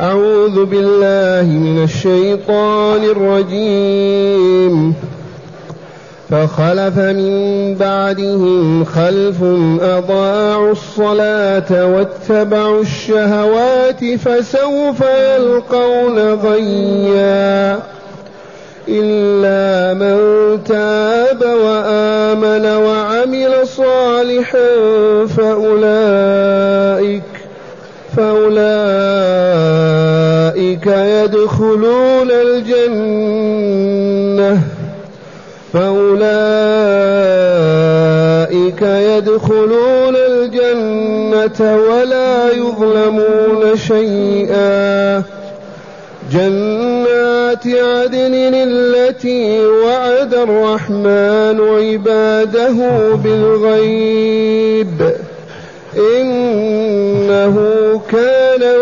أعوذ بالله من الشيطان الرجيم. فخلف من بعدهم خلف أضاعوا الصلاة واتبعوا الشهوات فسوف يلقون غيا إلا من تاب وآمن وعمل صالحا فأولئك فأولئك يدخلون الجنة. فأولئك يدخلون الجنة ولا يظلمون شيئا. جنات عدن التي وعد الرحمن عباده بالغيب. إنه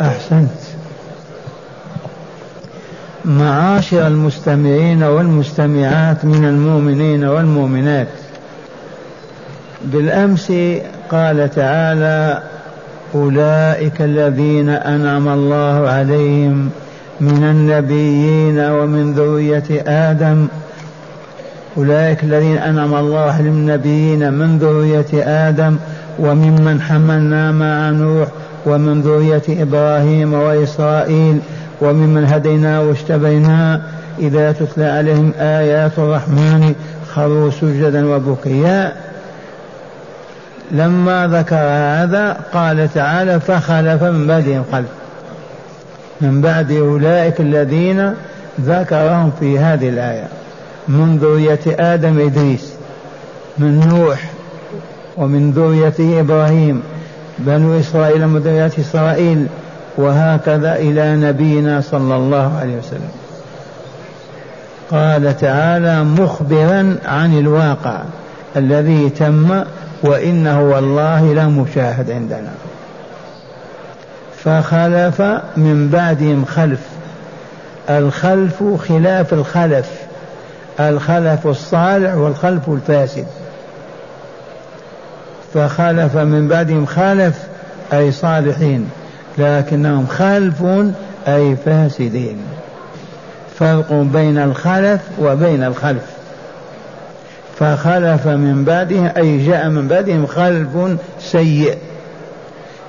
أحسنت. معاشر المستمعين والمستمعات من المؤمنين والمؤمنات. بالأمس قال تعالى أولئك الذين أنعم الله عليهم من النبيين ومن ذرية آدم. أولئك الذين أنعم الله عليهم النبيين من ذرية آدم وممن حملنا مع نوح ومن ذرية إبراهيم وإسرائيل وممن هدينا واشتبينا إذا تتلى عليهم آيات الرحمن خروا سجدا وبكيا. لما ذكر هذا قال تعالى فخلف من بعدهم خلف من بعد أولئك الذين ذكرهم في هذه الآية. من ذرية آدم إدريس من نوح ومن ذرية إبراهيم بنو إسرائيل ذرية إسرائيل وهكذا إلى نبينا صلى الله عليه وسلم. قال تعالى مخبرا عن الواقع الذي تم وإنه والله لمشاهد عندنا. فخلف من بعدهم خلف. الخلف خلاف الخلف. الخلف الصالح والخلف الفاسد. فخلف من بعدهم خلف أي صالحين. لكنهم خلف أي فاسدين. فرق بين الخلف وبين الخلف. فخلف من بعدهم أي جاء من بعدهم خلف سيء.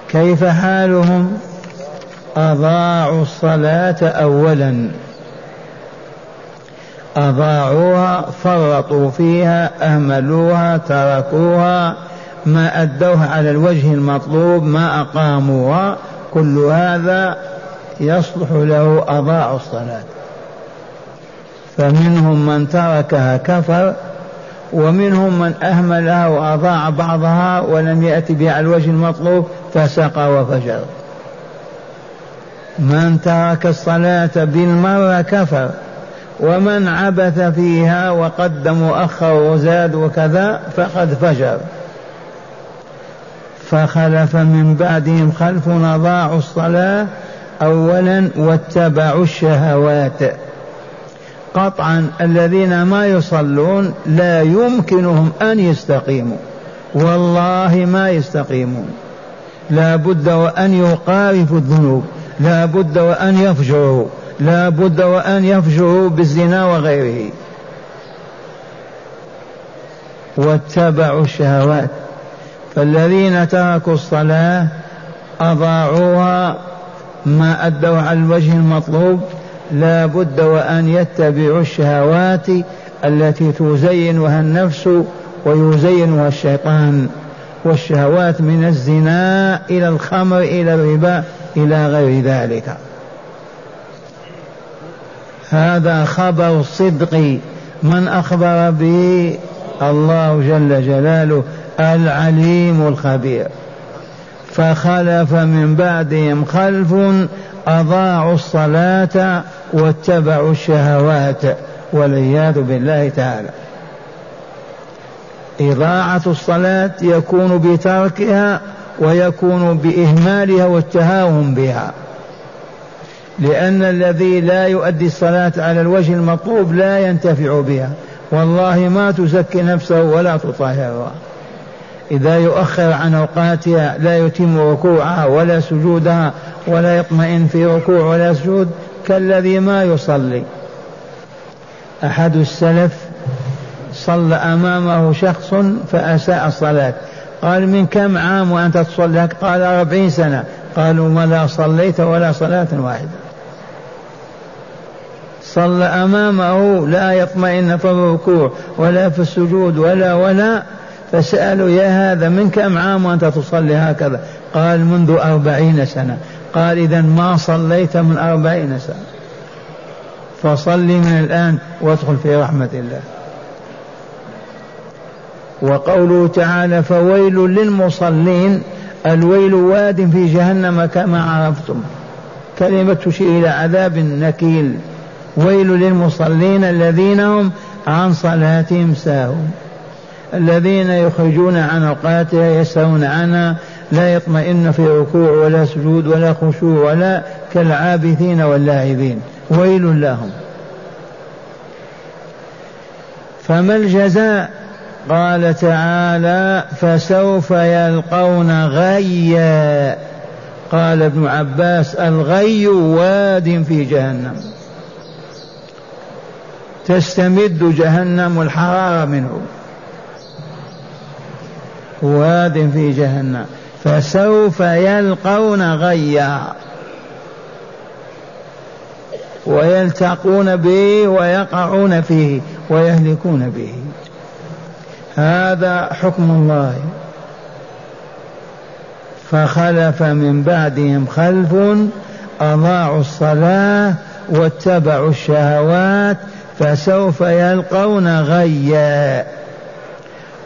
كيف حالهم؟ أضاعوا الصلاة أولا. أضاعوها فرطوا فيها أهملوها تركوها. ما أدوها على الوجه المطلوب ما أقاموها. كل هذا يصلح له أضاعوا الصلاة. فمنهم من تركها كفر ومنهم من أهملها وأضاع بعضها ولم يأتي بها على الوجه المطلوب فسقى وفجر. من ترك الصلاة بالمرة كفر ومن عبث فيها وقدم وأخر وزاد وكذا فقد فجر. فخلف من بعدهم خلف أضاعوا الصلاة أولا واتبعوا الشهوات. قطعا الذين ما يصلون لا يمكنهم أن يستقيموا. والله ما يستقيمون. لا بد وأن يقارفوا الذنوب. لا بد وأن يفجروا لا بد وأن يفجروا بالزنا وغيره. واتبعوا الشهوات. فالذين تركوا الصلاة أضاعوها ما أدوا على الوجه المطلوب. لا بد وأن يتبعوا الشهوات التي تزينها النفس ويزينها الشيطان. والشهوات من الزنا إلى الخمر إلى الربا إلى غير ذلك. هذا خبر صدق من أخبر به؟ الله جل جلاله. العليم الخبير فخلف من بعدهم خلف أضاعوا الصلاة واتبعوا الشهوات والعياذ بالله تعالى. إضاعة الصلاة يكون بتركها ويكون بإهمالها والتهاون بها. لأن الذي لا يؤدي الصلاة على الوجه المطلوب لا ينتفع بها. والله ما تزكي نفسه ولا تطهرها. إذا يؤخر عن أوقاتها لا يتم ركوعها ولا سجودها ولا يطمئن في ركوع ولا سجود كالذي ما يصلي. أحد السلف صلى أمامه شخص فأساء الصلاة. قال من كم عام وأنت تصلي؟ قال أربعين سنة. قالوا ما لا صليت ولا صلاة واحدة. صلى أمامه لا يطمئن في الركوع ولا في السجود ولا ولا فسألوا يا هذا من كم عام وأنت تصلي هكذا؟ قال منذ أربعين سنة. قال إذا ما صليت من أربعين سنة. فصل من الآن وادخل في رحمة الله. وقوله تعالى فويل للمصلين. الويل واد في جهنم كما عرفتم. كلمة تشير إلى عذاب نكيل. ويل للمصلين الذين هم عن صلاتهم ساهون. الذين يخرجون عن أوقاتها يسهون عنها لا يطمئن في ركوع ولا سجود ولا خشوع ولا كالعابثين واللاعبين. ويل لهم. فما الجزاء؟ قال تعالى فسوف يلقون غيا. قال ابن عباس الغي واد في جهنم. تستمد جهنم الحرارة منه. واد في جهنم فسوف يلقون غيا. ويلتقون به ويقعون فيه ويهلكون به. هذا حكم الله. فخلف من بعدهم خلف أضاعوا الصلاة واتبعوا الشهوات فسوف يلقون غيا.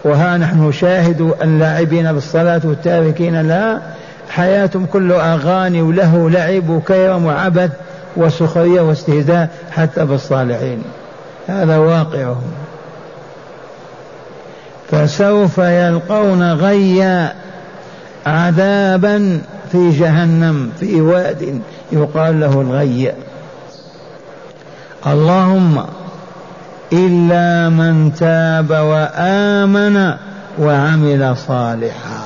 وها نحن نشاهد اللاعبين بالصلاة والتاركين لها حياتهم كله أغاني وله لعب وكيرم وعبث وسخرية واستهزاء حتى بالصالحين. هذا واقعهم فسوف يلقون غيا عذابا في جهنم في واد يقال له الغي اللهم إلا من تاب وآمن وعمل صالحا.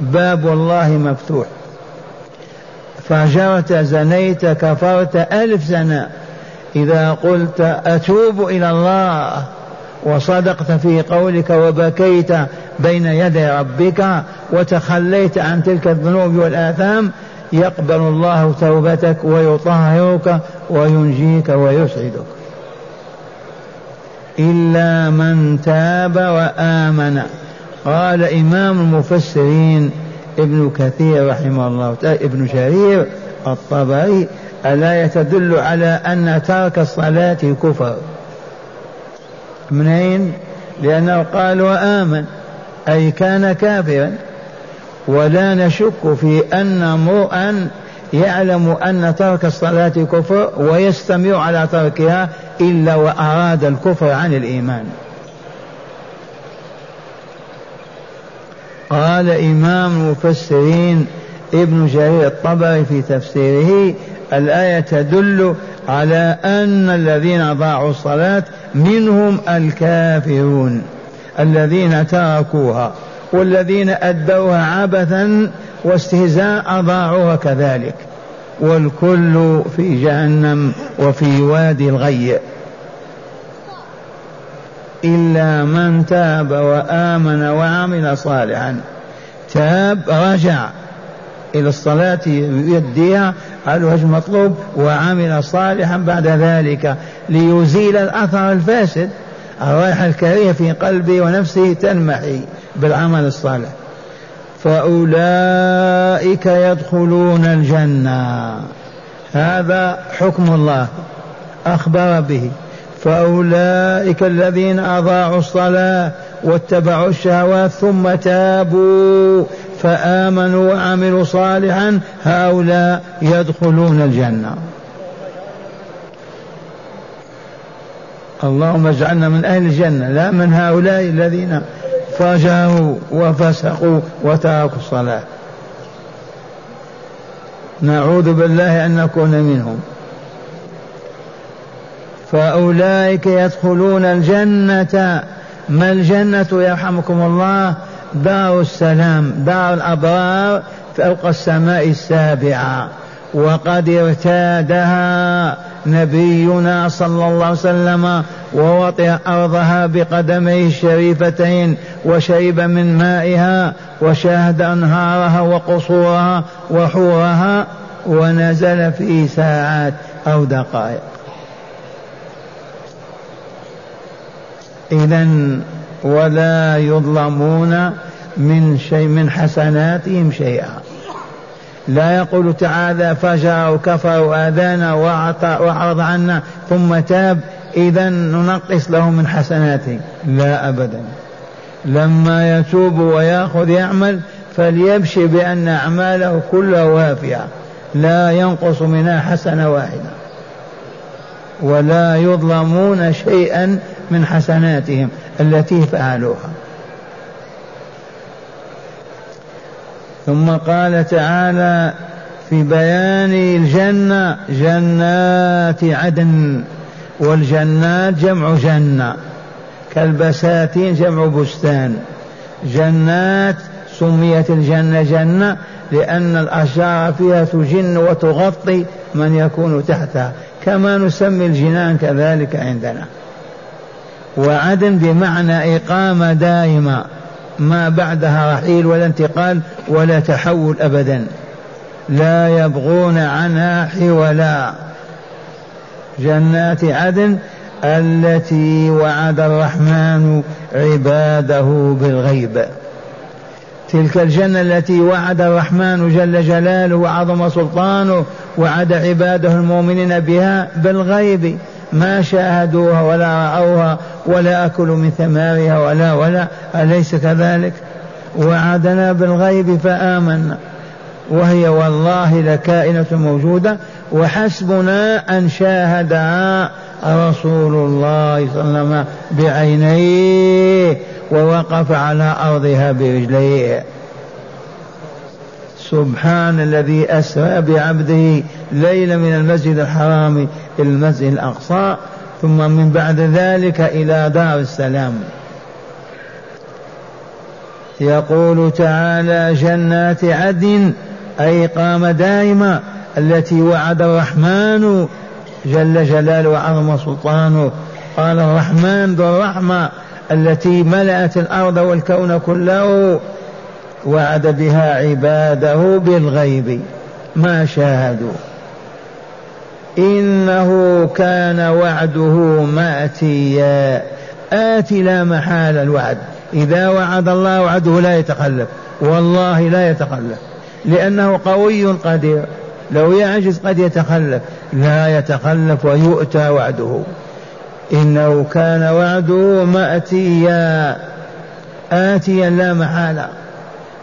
باب الله مفتوح. فجرت زنيت كفرت ألف سنة إذا قلت أتوب إلى الله وصدقت في قولك وبكيت بين يدي ربك وتخليت عن تلك الذنوب والآثام يقبل الله توبتك ويطهرك وينجيك ويسعدك. إلا من تاب وآمن. قال إمام المفسرين ابن كثير رحمه الله تعالى ابن شرير الطبري ألا يتدل على أن ترك الصلاة كفر؟ منين لأنه قال وآمن أي كان كافرا. ولا نشك في أن امرؤا يعلم أن ترك الصلاة كفر ويستمر على تركها إلا وأراد الكفر عن الإيمان. قال إمام المفسرين ابن جرير الطبري في تفسيره الآية تدل على أن الذين ضاعوا الصلاة منهم الكافرون الذين تركوها والذين أدوها عبثا واستهزاء أضاعوها كذلك والكل في جهنم وفي وادي الغي. إلا من تاب وآمن وعمل صالحا. تاب رجع إلى الصلاة يديها على الوجه المطلوب وعمل صالحا بعد ذلك. ليزيل الأثر الفاسد. الرائحة الكريهة في قلبه ونفسه تنمحي بالعمل الصالح. فأولئك يدخلون الجنة. هذا حكم الله. أخبر به. فأولئك الذين أضاعوا الصلاة واتبعوا الشهوات ثم تابوا فآمنوا وعملوا صالحا هؤلاء يدخلون الجنة. اللهم اجعلنا من أهل الجنة لا من هؤلاء الذين فجروا وفسقوا وتركوا الصلاة. نعوذ بالله أن نكون منهم. فأولئك يدخلون الجنة. ما الجنة يرحمكم الله؟ دار السلام دار الأبرار فوق السماء السابعة. وقد ارتادها نبينا صلى الله عليه وسلم ووطئ أرضها بقدميه الشريفتين وشرب من مائها وشاهد أنهارها وقصورها وحورها ونزل في ساعات أو دقائق. إذا ولا يظلمون من شيء من حسناتهم شيئا. لا يقول تعالى فجر وكفر وآذانا وأعرض عنا ثم تاب. إذا ننقص له من حسناته. لا أبدا. لما يتوب ويأخذ يعمل فليبشر بأن أعماله كلها وافية. لا ينقص منها حسنة واحدة. ولا يظلمون شيئا من حسناتهم التي فعلوها. ثم قال تعالى في بيان الجنة جنات عدن. والجنات جمع جنة كالبساتين جمع بستان. جنات سميت الجنة جنة لأن الأشجار فيها تجن وتغطي من يكون تحتها كما نسمي الجنان كذلك عندنا. وعدن بمعنى إقامة دائمة ما بعدها رحيل ولا انتقال ولا تحول أبدا. لا يبغون عنها حولا جنات عدن التي وعد الرحمن عباده بالغيب. تلك الجنة التي وعد الرحمن جل جلاله وعظم سلطانه وعد عباده المؤمنين بها بالغيب. ما شاهدوها ولا رأوها ولا أكلوا من ثمارها ولا ولا أليس كذلك؟ وعدنا بالغيب فآمنا. وهي والله لكائنة موجودة وحسبنا أن شاهدها رسول الله صلى الله عليه وسلم بعينيه ووقف على أرضها برجليه. سبحان الذي أسرى بعبده ليلا من المسجد الحرام إلى المسجد الأقصى ثم من بعد ذلك إلى دار السلام. يقول تعالى جنات عدن أي قام دائما التي وعد الرحمن جل جلاله وعظم سلطانه. قال الرحمن ذو الرحمة التي ملأت الأرض والكون كله وعد بها عباده بالغيب. ما شاهدوا. إنه كان وعده مأتيا. آتي لا محال الوعد. إذا وعد الله وعده لا يتخلف. والله لا يتخلف. لأنه قوي قدير. لو يعجز قد يتخلف. لا يتخلف ويؤتى وعده. إنه كان وعده مأتيا. آتيا لا محالة.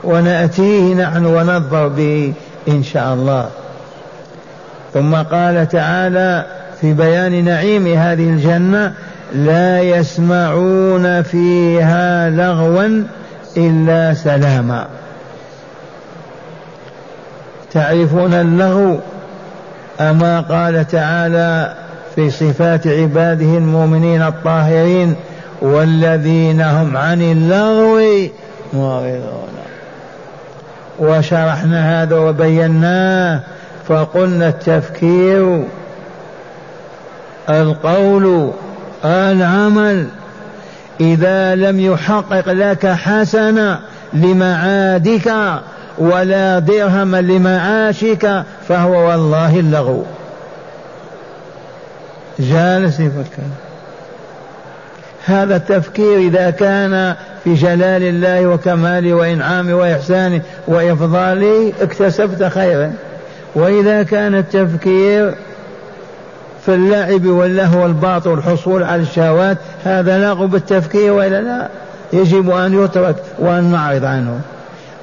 ونأتيه نحن ونظفر به إن شاء الله. ثم قال تعالى في بيان نعيم هذه الجنة لا يسمعون فيها لغوا إلا سلاما. تعرفون اللغو أما قال تعالى في صفات عباده المؤمنين الطاهرين والذين هم عن اللغو معرضون. وشرحنا هذا وبيناه فقلنا التفكير القول العمل إذا لم يحقق لك حسنة لمعادك ولا درهم لمعاشك فهو والله اللغو. جالس يفكر هذا التفكير إذا كان في جلال الله وكماله وإنعامه وإحسانه وإفضاله اكتسبت خيرا. وإذا كان التفكير في اللعب واللهو والباطل والحصول على الشهوات هذا لغو بالتفكير وإلا لا يجب أن يترك وأن نعرض عنه.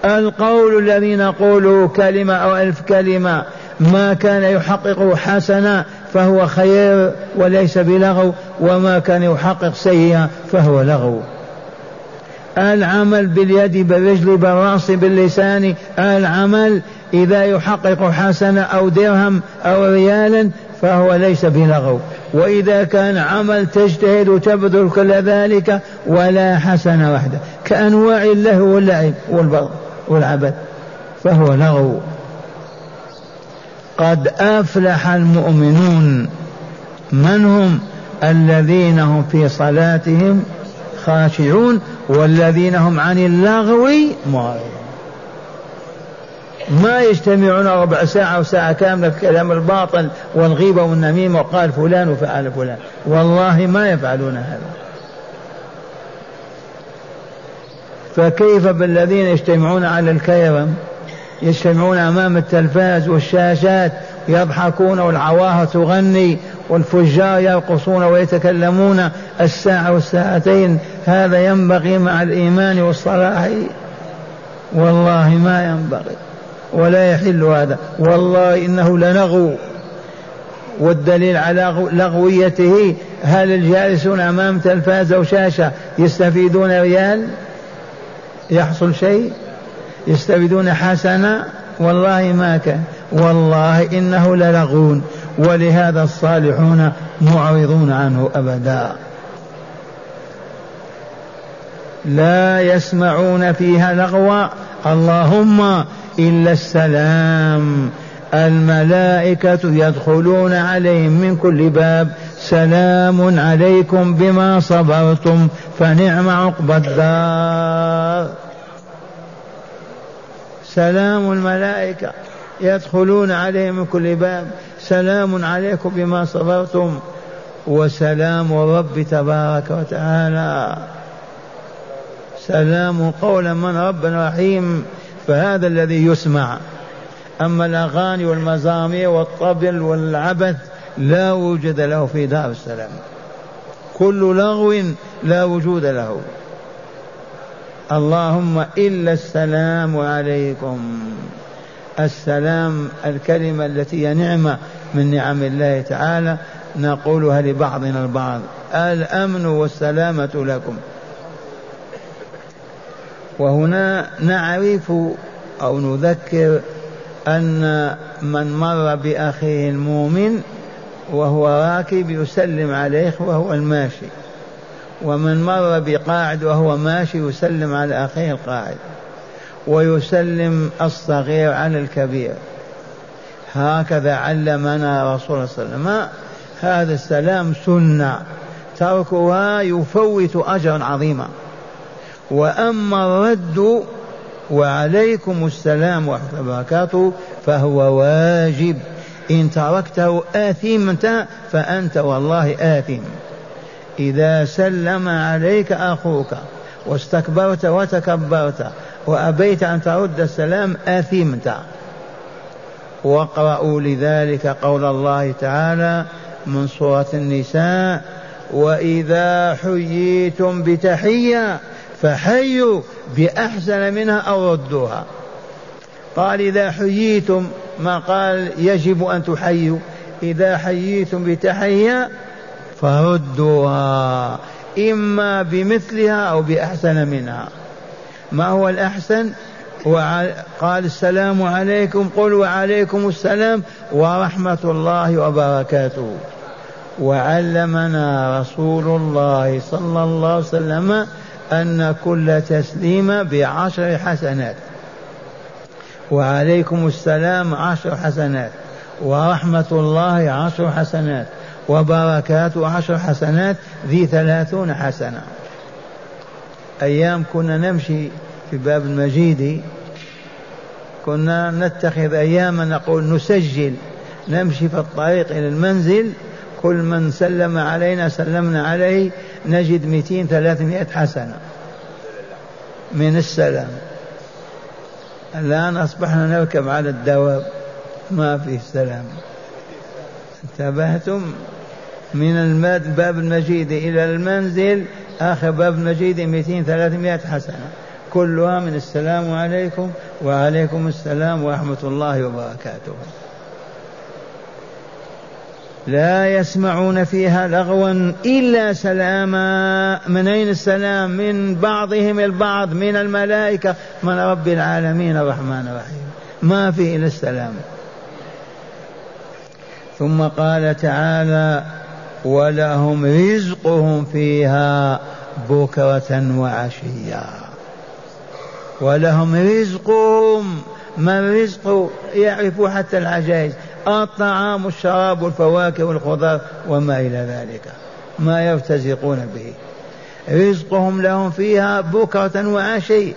القول الذي نقوله كلمة أو ألف كلمة ما كان يحقق حسنا فهو خير وليس بلغو وما كان يحقق سيئا فهو لغو. العمل باليد بالرجل بالرأس باللسان العمل إذا يحقق حسنة أو درهم أو ريالا فهو ليس بلغو. وإذا كان عمل تجتهد وتبذل كل ذلك ولا حسنة واحدة كأنواع اللهو واللعب والبر والعبث فهو لغو قد أفلح المؤمنون من هم؟ الذين هم في صلاتهم خاشعون والذين هم عن اللغو معرضون. ما يجتمعون ربع ساعة وساعة كاملة في كلام الباطل والغيبة والنميمة وقال فلان وفعل فلان. والله ما يفعلون هذا. فكيف بالذين يجتمعون على الكيرم؟ يجتمعون أمام التلفاز والشاشات يضحكون والعواهر تغني والفجار يرقصون ويتكلمون الساعة والساعتين. هذا ينبغي مع الإيمان والصلاح. والله ما ينبغي ولا يحل هذا. والله إنه لنغو. والدليل على لغويته هل الجالسون أمام تلفاز أو شاشة يستفيدون ريال؟ يحصل شيء يستفيدون حسنة والله ما كان والله إنه للغون. ولهذا الصالحون معرضون عنه أبدا. لا يسمعون فيها لغوا. اللهم إلا السلام. الملائكة يدخلون عليهم من كل باب. سلام عليكم بما صبرتم فنعم عقبى الدار. سلام الملائكة يدخلون عليهم من كل باب. سلام عليكم بما صبرتم وسلام الرب تبارك وتعالى. سلام قولا من رب رحيم فهذا الذي يسمع. أما الأغاني والمزامير والطبل والعبث لا وجود له في دار السلام. كل لغو لا وجود له. اللهم إلا السلام عليكم. السلام الكلمة التي هي نعمة من نعم الله تعالى نقولها لبعضنا البعض. الأمن والسلامة لكم. وهنا نعرف أو نذكر أن من مر بأخيه المؤمن وهو راكب يسلم عليه وهو الماشي. ومن مر بقاعد وهو ماشي يسلم على أخيه القاعد. ويسلم الصغير على الكبير. هكذا علمنا رسول الله صلى الله عليه وسلم. هذا السلام سنة. تركها يفوت أجرا عظيما. وأما الرد وعليكم السلام ورحمة الله وبركاته فهو واجب. إن تركته آثمت فأنت والله آثم إذا سلم عليك أخوك واستكبرت وتكبرت وأبيت أن ترد السلام آثمت واقرأوا لذلك قول الله تعالى من سورة النساء وإذا حييتم بتحية فحيوا بأحسن منها أو ردوها. قال إذا حييتم ما قال يجب أن تحيوا. إذا حييتم بتحية فردوها إما بمثلها أو بأحسن منها. ما هو الأحسن؟ قال السلام عليكم قل وعليكم السلام ورحمة الله وبركاته. وعلمنا رسول الله صلى الله عليه وسلم أن كل تسليم بعشر حسنات. وعليكم السلام عشر حسنات ورحمة الله عشر حسنات وبركاته عشر حسنات ذي ثلاثون حسنة. أيام كنا نمشي في باب المجيد كنا نتخذ أياما نقول نسجل نمشي في الطريق إلى المنزل كل من سلم علينا سلمنا عليه نجد مئتين ثلاثمائة حسنة. من السلام. الآن أصبحنا نركب على الدواب. ما فيه سلام. انتبهتم؟ من الباب المجيد إلى المنزل آخر باب المجيد 200 300 حسنة. كلها من السلام عليكم وعليكم السلام ورحمة الله وبركاته. لا يسمعون فيها لغوا إلا سلاما. من أين السلام؟ من بعضهم البعض من الملائكة. من رب العالمين الرحمن الرحيم. ما في إلا السلام. ثم قال تعالى ولهم رزقهم فيها بكرة وعشيا. ولهم رزقهم. ما الرزق؟ يعرف حتى العجائز. الطعام والشراب والفواكه والخضار وما إلى ذلك. ما يرتزقون به. رزقهم لهم فيها بكرة وعشي.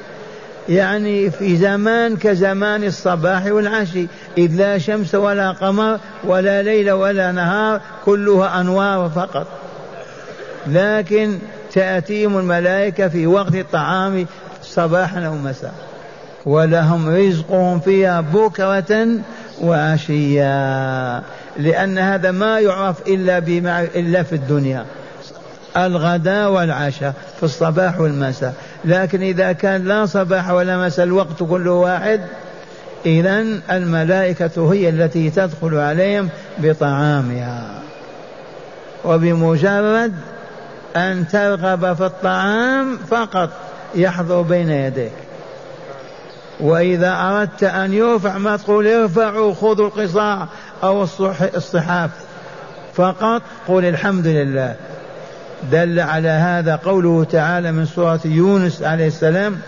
يعني في زمان كزمان الصباح والعشي. إذ لا شمس ولا قمر ولا ليل ولا نهار كلها أنوار فقط. لكن تأتيهم الملائكة في وقت الطعام صباحا أو مساء. ولهم رزقهم فيها بكرة وعشيا لأن هذا ما يعرف إلا بمع... إلا في الدنيا. الغداء والعشاء في الصباح والمساء. لكن إذا كان لا صباح ولا مساء الوقت كله واحد إذا الملائكة هي التي تدخل عليهم بطعامها. وبمجرد أن ترغب في الطعام فقط يحضر بين يديك. وإذا أردت أن يرفع ما تقول ارفعوا خذوا القصاع أو الصحاف. فقط قل الحمد لله. دل على هذا قوله تعالى من سورة يونس عليه السلام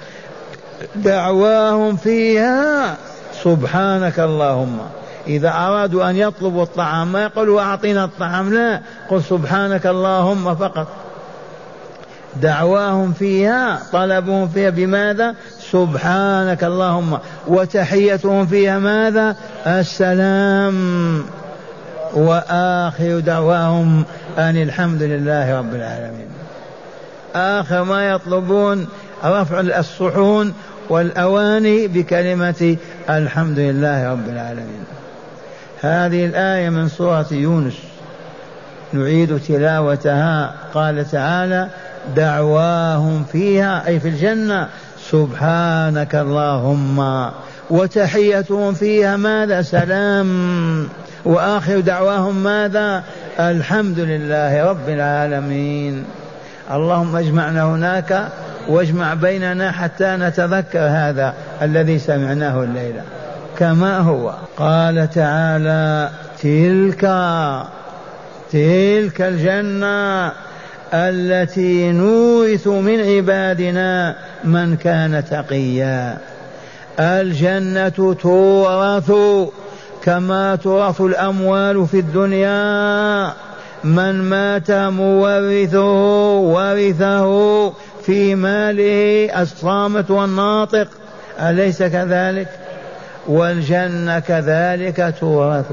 دعواهم فيها سبحانك اللهم. إذا أرادوا أن يطلبوا الطعام ما يقولوا أعطينا الطعام لا. قل سبحانك اللهم فقط. دعواهم فيها طلبهم فيها بماذا؟ سبحانك اللهم. وتحيتهم فيها ماذا؟ السلام. وآخر دعواهم أن الحمد لله رب العالمين. آخر ما يطلبون رفع الصحون والأواني بكلمة الحمد لله رب العالمين. هذه الآية من سورة يونس. نعيد تلاوتها. قال تعالى دعواهم فيها أي في الجنة سبحانك اللهم وتحيتهم فيها ماذا سلام وآخر دعواهم ماذا الحمد لله رب العالمين اللهم اجمعنا هناك واجمع بيننا حتى نتذكر هذا الذي سمعناه الليلة كما هو قال تعالى تلك تلك الجنة التي نورث من عبادنا من كان تقيا. الجنة تورث كما تورث الأموال في الدنيا. من مات مورثه ورثه في ماله الصامت والناطق. أليس كذلك؟ والجنة كذلك تورث.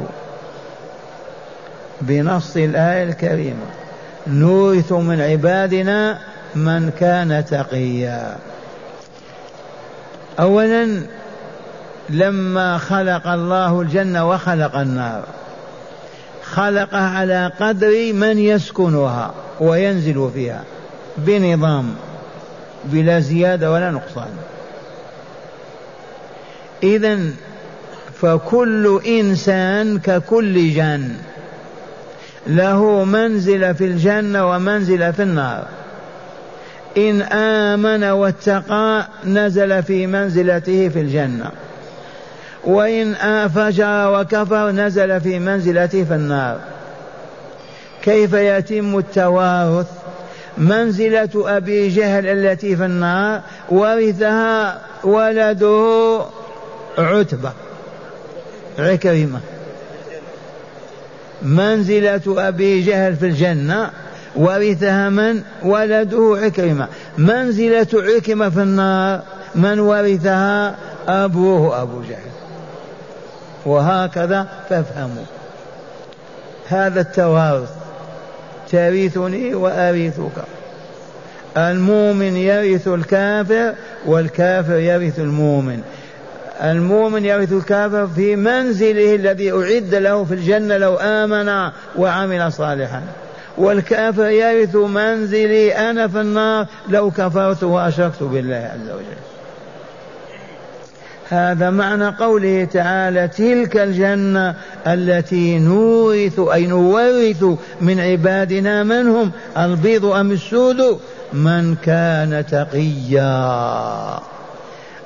بنص الآية الكريمة. نورث من عبادنا من كان تقيا. اولا لما خلق الله الجنة وخلق النار خلقها على قدر من يسكنها وينزل فيها بنظام بلا زيادة ولا نقصان. اذا فكل إنسان ككل جان له منزل في الجنة ومنزل في النار. إن آمن واتقى نزل في منزلته في الجنة. وإن فجر وكفر نزل في منزلته في النار. كيف يتم التوارث؟ منزلة أبي جهل التي في النار ورثها ولده عتبة. عكرمة. منزلة أبي جهل في الجنة ورثها من ولده عكرمة منزلة عكرمة في النار من ورثها أبوه أبو جهل وهكذا فافهموا هذا التوارث ترثني وأرثك المؤمن يرث الكافر والكافر يرث المؤمن المؤمن يرث الكافر في منزله الذي أعد له في الجنة لو آمن وعمل صالحا والكافر يرث منزلي أنا في النار لو كفرت وأشركت بالله عز وجل. هذا معنى قوله تعالى تلك الجنة التي نورث أي نورث من عبادنا من هم البيض أم السود؟ من كان تقيا.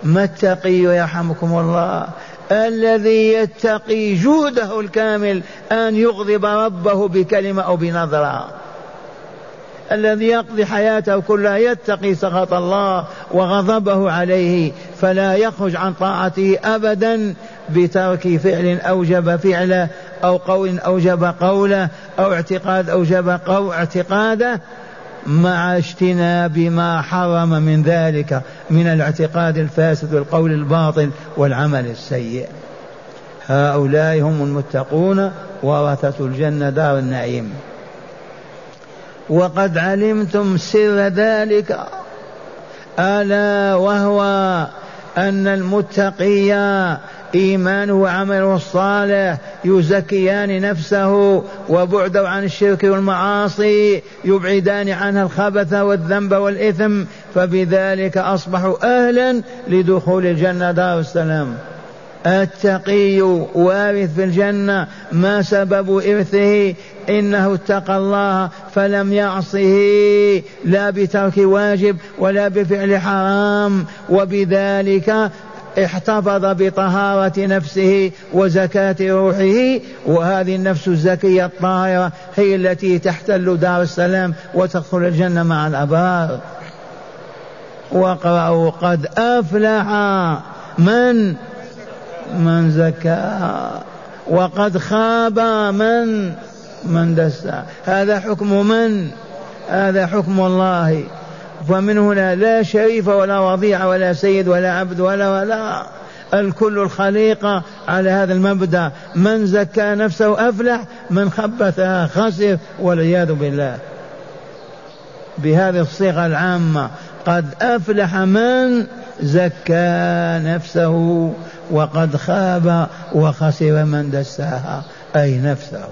ما التقي يرحمكم الله؟ الذي يتقي جوده الكامل أن يغضب ربه بكلمة أو بنظرة. الذي يقضي حياته كلها يتقي سخط الله وغضبه عليه فلا يخرج عن طاعته ابدا بترك فعل أوجب فعله أو قول أوجب قوله أو اعتقاد أوجب قول اعتقاده. مع اجتناب ما حرم من ذلك من الاعتقاد الفاسد والقول الباطل والعمل السيء. هؤلاء هم المتقون ورثة الجنة دار النعيم. وقد علمتم سر ذلك ألا وهو أن المتقي ايمانه وعمله الصالح يزكيان نفسه وبعده عن الشرك والمعاصي يبعدان عنها الخبث والذنب والإثم فبذلك أصبحوا أهلا لدخول الجنة دار السلام. التقي وارث في الجنة ما سبب إرثه؟ إنه اتقى الله فلم يعصه لا بترك واجب ولا بفعل حرام وبذلك احتفظ بطهارة نفسه وزكاة روحه وهذه النفس الزكية الطاهرة هي التي تحتل دار السلام وتدخل الجنة مع الأبرار. واقرأوا قد أفلح من؟ من زكاها وقد خاب من؟ من دسا هذا حكم من؟ هذا حكم الله. فمن هنا لا شريف ولا وضيع ولا سيد ولا عبد ولا ولا. الكل الخليقة على هذا المبدأ. من زكى نفسه أفلح من خبثها خسر والعياذ بالله. بهذه الصيغة العامة قد أفلح من زكى نفسه وقد خاب وخسر من دساها أي نفسه.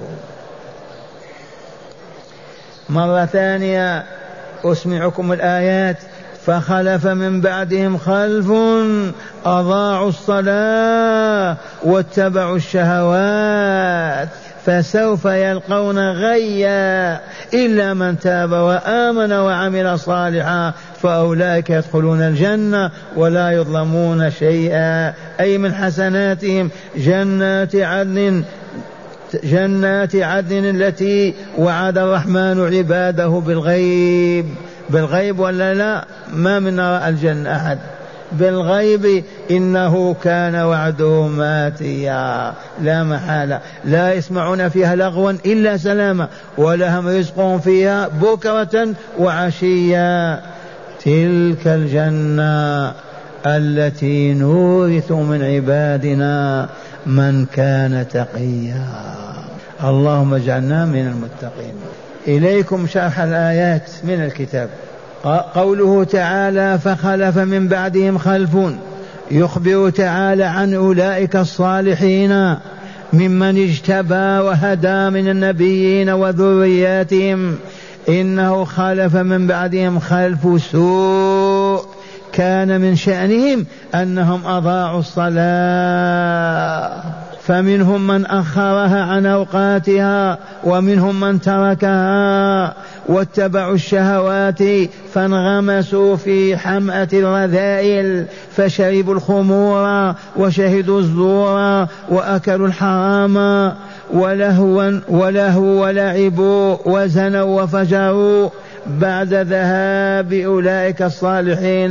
مرة ثانية أسمعكم الآيات. فخلف من بعدهم خلف أضاعوا الصلاة واتبعوا الشهوات فسوف يلقون غيا إلا من تاب وآمن وعمل صالحا فأولئك يدخلون الجنة ولا يظلمون شيئا. أي من حسناتهم جنات عدن جنات عدن التي وعد الرحمن عباده بالغيب. بالغيب ولا لا؟ ما من الجنة أحد. بالغيب إنه كان وعده ماتيا. لا محالة. لا يسمعون فيها لغوا إلا سلاما ولهم رزقهم فيها بكرة وعشيا. تلك الجنة التي نورث من عبادنا. من كان تقيا. اللهم اجعلنا من المتقين. إليكم شرح الآيات من الكتاب. قوله تعالى فخلف من بعدهم خلف يخبر تعالى عن أولئك الصالحين ممن اجتبى وهدى من النبيين وذرياتهم. إنه خلف من بعدهم خلف سوء كان من شأنهم أنهم أضاعوا الصلاة. فمنهم من أخرها عن أوقاتها ومنهم من تركها واتبعوا الشهوات فانغمسوا في حمأة الرذائل فشربوا الخمور وشهدوا الزور وأكلوا الحرام ولهوا ولهوا ولعبوا وزنوا وفجروا. بعد ذهاب أولئك الصالحين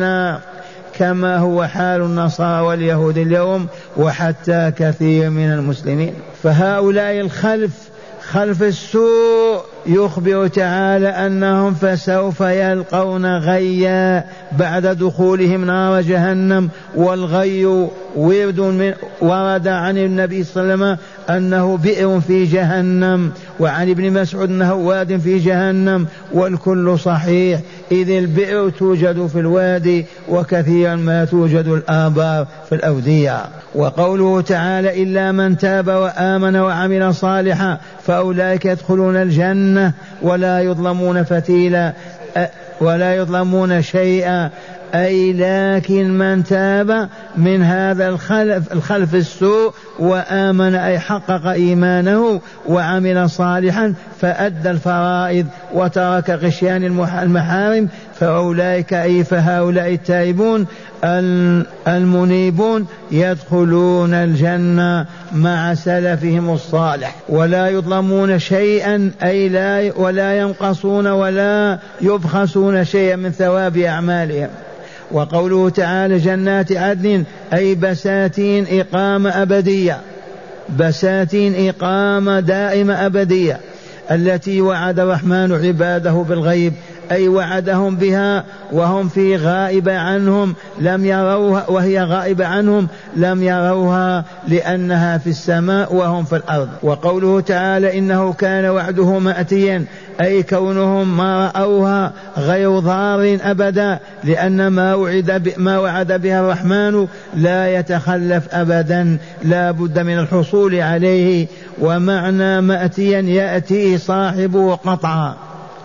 كما هو حال النصارى واليهود اليوم وحتى كثير من المسلمين. فهؤلاء الخلف خلف السوء يخبر تعالى أنهم فسوف يلقون غيا بعد دخولهم نار جهنم والغي ورد من ورد عن النبي صلى الله عليه وسلم أنه بئر في جهنم وعن ابن مسعود أنه واد في جهنم والكل صحيح. إذ البئر توجد في الوادي وكثيرا ما توجد الابار في الأودية. وقوله تعالى إلا من تاب وآمن وعمل صالحا فأولئك يدخلون الجنة ولا يظلمون فتيلا ولا يظلمون شيئا. أي لكن من تاب من هذا الخلف الخلف السوء وآمن أي حقق إيمانه وعمل صالحا فأدى الفرائض وترك غشيان المحارم فأولئك أي فهؤلاء التائبون المنيبون يدخلون الجنة مع سلفهم الصالح. ولا يظلمون شيئا أي لا ولا ينقصون ولا يبخسون شيئا من ثواب أعمالهم. وقوله تعالى جنات عدن أي بساتين إقامة أبدية. بساتين إقامة دائمة أبدية. التي وعد الرحمن عباده بالغيب أي وعدهم بها وهم في غائبة عنهم لم يروها وهي غائبة عنهم لم يروها لأنها في السماء وهم في الأرض. وقوله تعالى إنه كان وعده مأتيا أي كونهم ما رأوها غير ضار أبدا لأن ما وعد ما وعد بها الرحمن لا يتخلف أبدا لا بد من الحصول عليه. ومعنى مأتيا يأتي صاحبه قطعا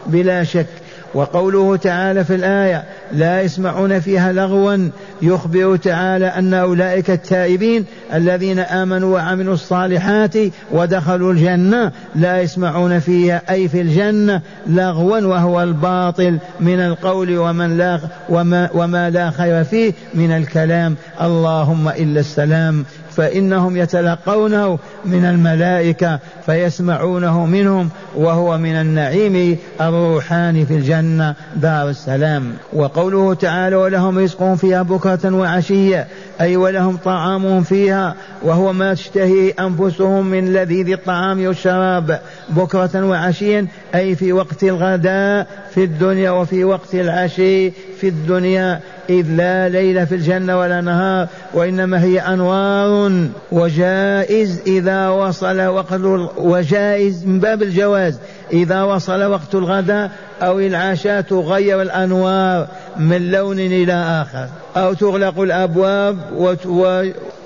بلا شك. وقوله تعالى في الآية لا يسمعون فيها لغوا يخبر تعالى أن أولئك التائبين الذين آمنوا وعملوا الصالحات ودخلوا الجنة لا يسمعون فيها أي في الجنة لغوا وهو الباطل من القول ومن لا وما, وما لا خير فيه من الكلام. اللهم إلا السلام. فإنهم يتلقونه من الملائكة فيسمعونه منهم وهو من النعيم الروحاني في الجنة. دار السلام. وقوله تعالى ولهم رزقهم فيها بكرة وعشية. أي ولهم طعامهم فيها. وهو ما تشتهي أنفسهم من لذيذ الطعام والشراب. بكرة وعشيا أي في وقت الغداء في الدنيا وفي وقت العشي. في الدنيا إذ لا ليل في الجنة ولا نهار وإنما هي أنوار وجائز إذا وصل وقت وجائز من باب الجواز. إذا وصل وقت الغداء أو العشاء تغير الأنوار من لون إلى آخر. أو تغلق الأبواب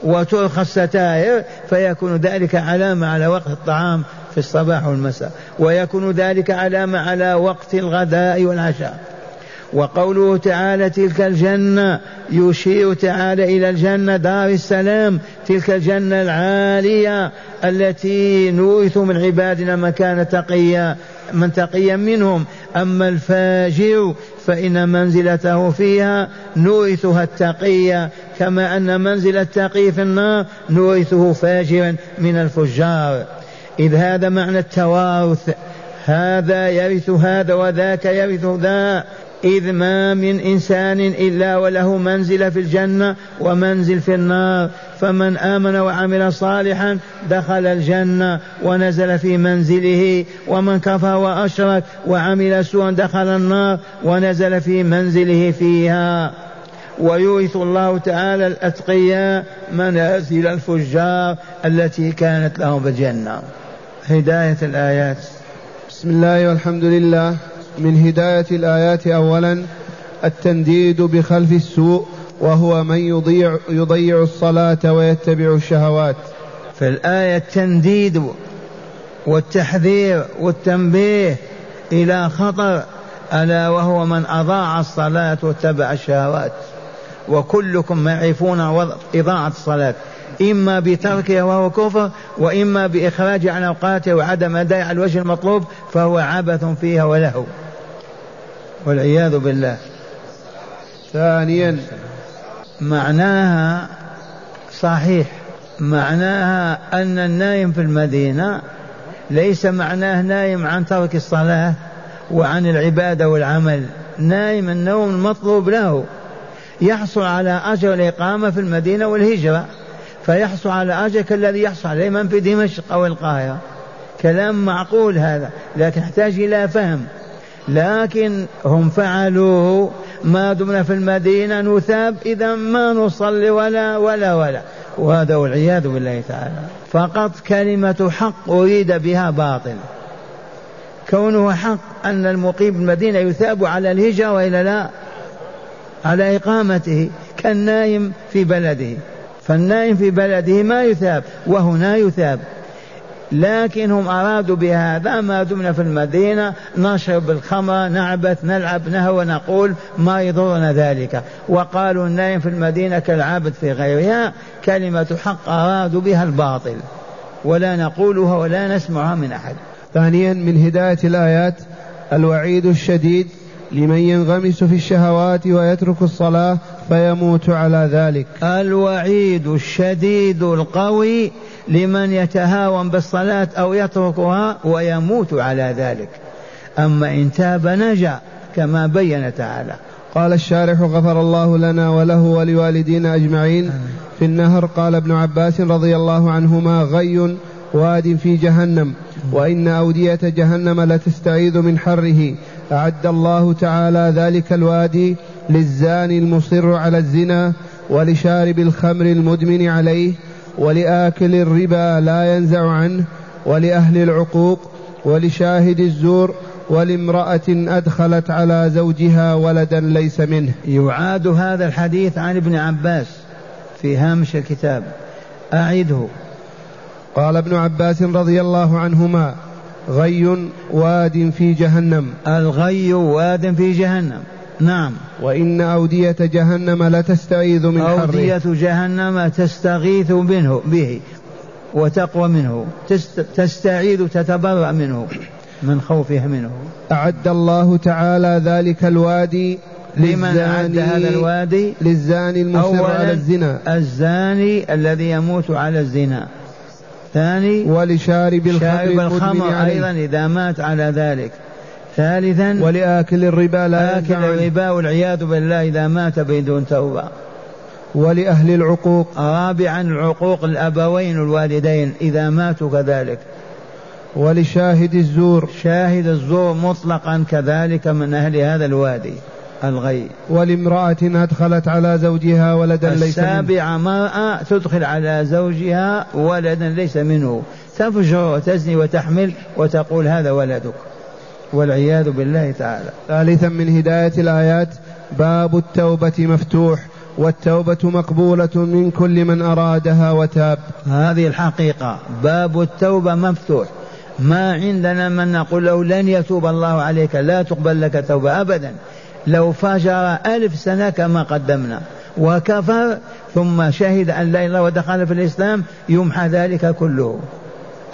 وترخى الستائر فيكون ذلك علامة على وقت الطعام في الصباح والمساء. ويكون ذلك علامة على وقت الغداء والعشاء. وقوله تعالى تلك الجنة يشير تعالى إلى الجنة دار السلام تلك الجنة العالية التي نورث من عبادنا من كان تقيا من تقيا منهم. أما الفاجر فإن منزلته فيها نورثها التقية كما أن منزل التقي في النار نورثه فاجرا من الفجار. إذ هذا معنى التوارث هذا يرث هذا وذاك يرث ذا. إذ ما من إنسان إلا وله منزل في الجنة ومنزل في النار. فمن آمن وعمل صالحا دخل الجنة ونزل في منزله. ومن كفر وأشرك وعمل سوءا دخل النار ونزل في منزله فيها. ويورث الله تعالى الأتقياء منازل الفجار التي كانت لهم في الجنة. هداية الآيات. بسم الله والحمد لله. من هداية الآيات أولا التنديد بخلف السوء وهو من يضيع يضيع الصلاة ويتبع الشهوات. في الآية التنديد والتحذير والتنبيه إلى خطر ألا وهو من أضاع الصلاة واتبع الشهوات. وكلكم معرفون إضاعة الصلاة. إما بتركها وهو كفر وإما بإخراج عن أوقاته وعدم أداء على الوجه المطلوب فهو عبث فيها ولهو والعياذ بالله. ثانيا معناها صحيح. معناها أن النايم في المدينة ليس معناه نايم عن ترك الصلاة وعن العبادة والعمل. نايم النوم المطلوب له. يحصل على أجر الإقامة في المدينة والهجرة. فيحصل على أجر كالذي يحصل عليه من في دمشق أو القاهرة. كلام معقول هذا لكن يحتاج إلى فهم. لكن هم فعلوه ما دمنا في المدينة نثاب إذا ما نصلي ولا ولا ولا وهذا والعياذ بالله تعالى. فقط كلمة حق أريد بها باطل. كونه حق أن المقيم بالمدينة يثاب على الهجرة وإلا لا؟ على إقامته كالنايم في بلده. فالنائم في بلده ما يثاب وهنا يثاب. لكنهم أرادوا بهذا ما دمنا في المدينة نشرب الخمر نعبث نلعب نهوى نقول ما يضرنا ذلك. وقالوا النايم في المدينة كالعابد في غيرها كلمة حق أرادوا بها الباطل. ولا نقولها ولا نسمعها من أحد. ثانيا من هداية الآيات الوعيد الشديد لمن ينغمس في الشهوات ويترك الصلاة فيموت على ذلك. الوعيد الشديد القوي لمن يتهاون بالصلاة أو يتركها ويموت على ذلك. أما إن تاب نجا كما بين تعالى. قال الشارح غفر الله لنا وله ولوالدينا أجمعين. في النهر قال ابن عباس رضي الله عنهما غي واد في جهنم. وإن أودية جهنم لتستعيذ من حره. أعد الله تعالى ذلك الوادي للزاني المصر على الزنا ولشارب الخمر المدمن عليه ولآكل الربا لا ينزع عنه ولأهل العقوق ولشاهد الزور ولامرأة أدخلت على زوجها ولدا ليس منه. يعاد هذا الحديث عن ابن عباس في هامش الكتاب. أعده. قال ابن عباس رضي الله عنهما غي واد في جهنم. الغي واد في جهنم. نعم. وإن أودية جهنم لتستعيذ من حره أودية جهنم تستغيث منه به وتقوى منه تستعيذ تتبرأ منه من خوفها منه. أعد الله تعالى ذلك الوادي لمن أعد هذا الوادي؟ للزاني المصر على الزنا. الزاني الذي يموت على الزنا. ثاني ولشارب الخمر, شارب الخمر أيضا إذا مات على ذلك. ثالثا ولآكل الربا لا آكل الربا والعياذ بالله إذا مات بدون توبة. ولأهل العقوق. رابعا العقوق الأبوين الوالدين إذا ماتوا كذلك. ولشاهد الزور. شاهد الزور مطلقا كذلك من أهل هذا الوادي. الغي. ولامرأة أدخلت على زوجها ولدا ليس منه. السابعة مرأة تدخل على زوجها ولدا ليس منه. تفجر وتزني وتحمل وتقول هذا ولدك. والعياذ بالله تعالى. ثالثا من هداية الآيات باب التوبة مفتوح والتوبة مقبولة من كل من أرادها وتاب. هذه الحقيقة. باب التوبة مفتوح. ما عندنا من نقول له لن يتوب الله عليك لا تقبل لك توبة أبدا. لو فجر ألف سنة كما قدمنا. وكفر ثم شهد أن لا إله ودخل في الإسلام يمحى ذلك كله.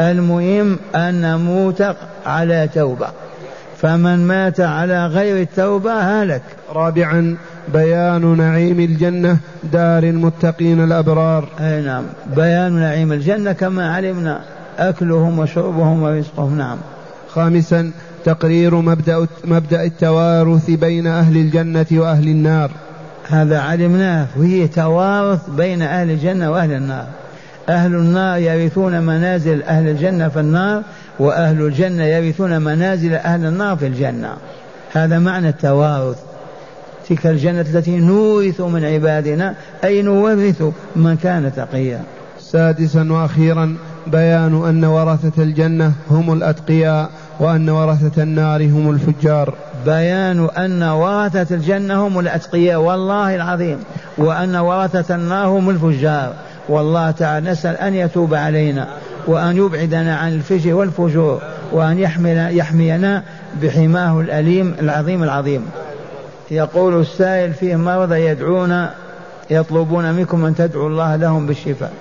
المهم أن نموت على توبة. فمن مات على غير التوبة هلك. رابعا بيان نعيم الجنة دار المتقين الأبرار. أي نعم بيان نعيم الجنة كما علمنا. أكلهم وشربهم ورزقهم نعم. خامسا تقرير مبدأ مبدأ التوارث بين أهل الجنة وأهل النار. هذا علمناه وهي توارث بين أهل الجنة وأهل النار. أهل النار يرثون منازل أهل الجنة في النار وأهل الجنة يرثون منازل أهل النار في الجنة. هذا معنى التوارث. تلك الجنة التي نورث من عبادنا أي نورث من كان تقيا. سادسا وأخيرا بيان أن ورثة الجنة هم الأتقياء. وأن ورثة النار هم الفجار. بيان أن ورثة الجنة هم الأتقياء والله العظيم. وأن ورثة النار هم الفجار. والله تعالى نسأل أن يتوب علينا وأن يبعدنا عن الفجر والفجور وأن يحمل يحمينا بحماه الأليم العظيم العظيم. يقول السائل فيه مرضى يدعون يطلبون منكم أن تدعوا الله لهم بالشفاء.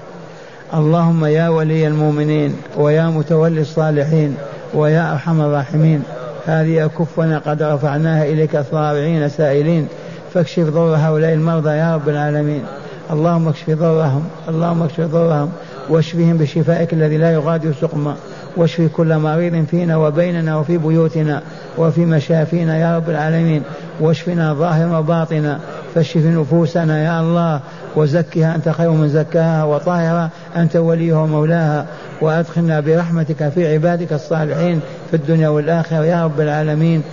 اللهم يا ولي المؤمنين ويا متولي الصالحين ويا أرحم الراحمين هذه أكفنا قد رفعناها إليك ضارعين سائلين فاكشف ضر هؤلاء المرضى يا رب العالمين. اللهم اكشف ضرهم اللهم اكشف ضرهم واشفهم بشفائك الذي لا يغادر سقما. واشف كل مريض فينا وبيننا وفي بيوتنا وفي مشافينا يا رب العالمين. واشفنا ظاهرا وباطنا فاشف نفوسنا يا الله وزكها أنت خير من زكاها وطاهرة أنت وليها ومولاها. وأدخلنا برحمتك في عبادك الصالحين في الدنيا والآخرة. يا رب العالمين.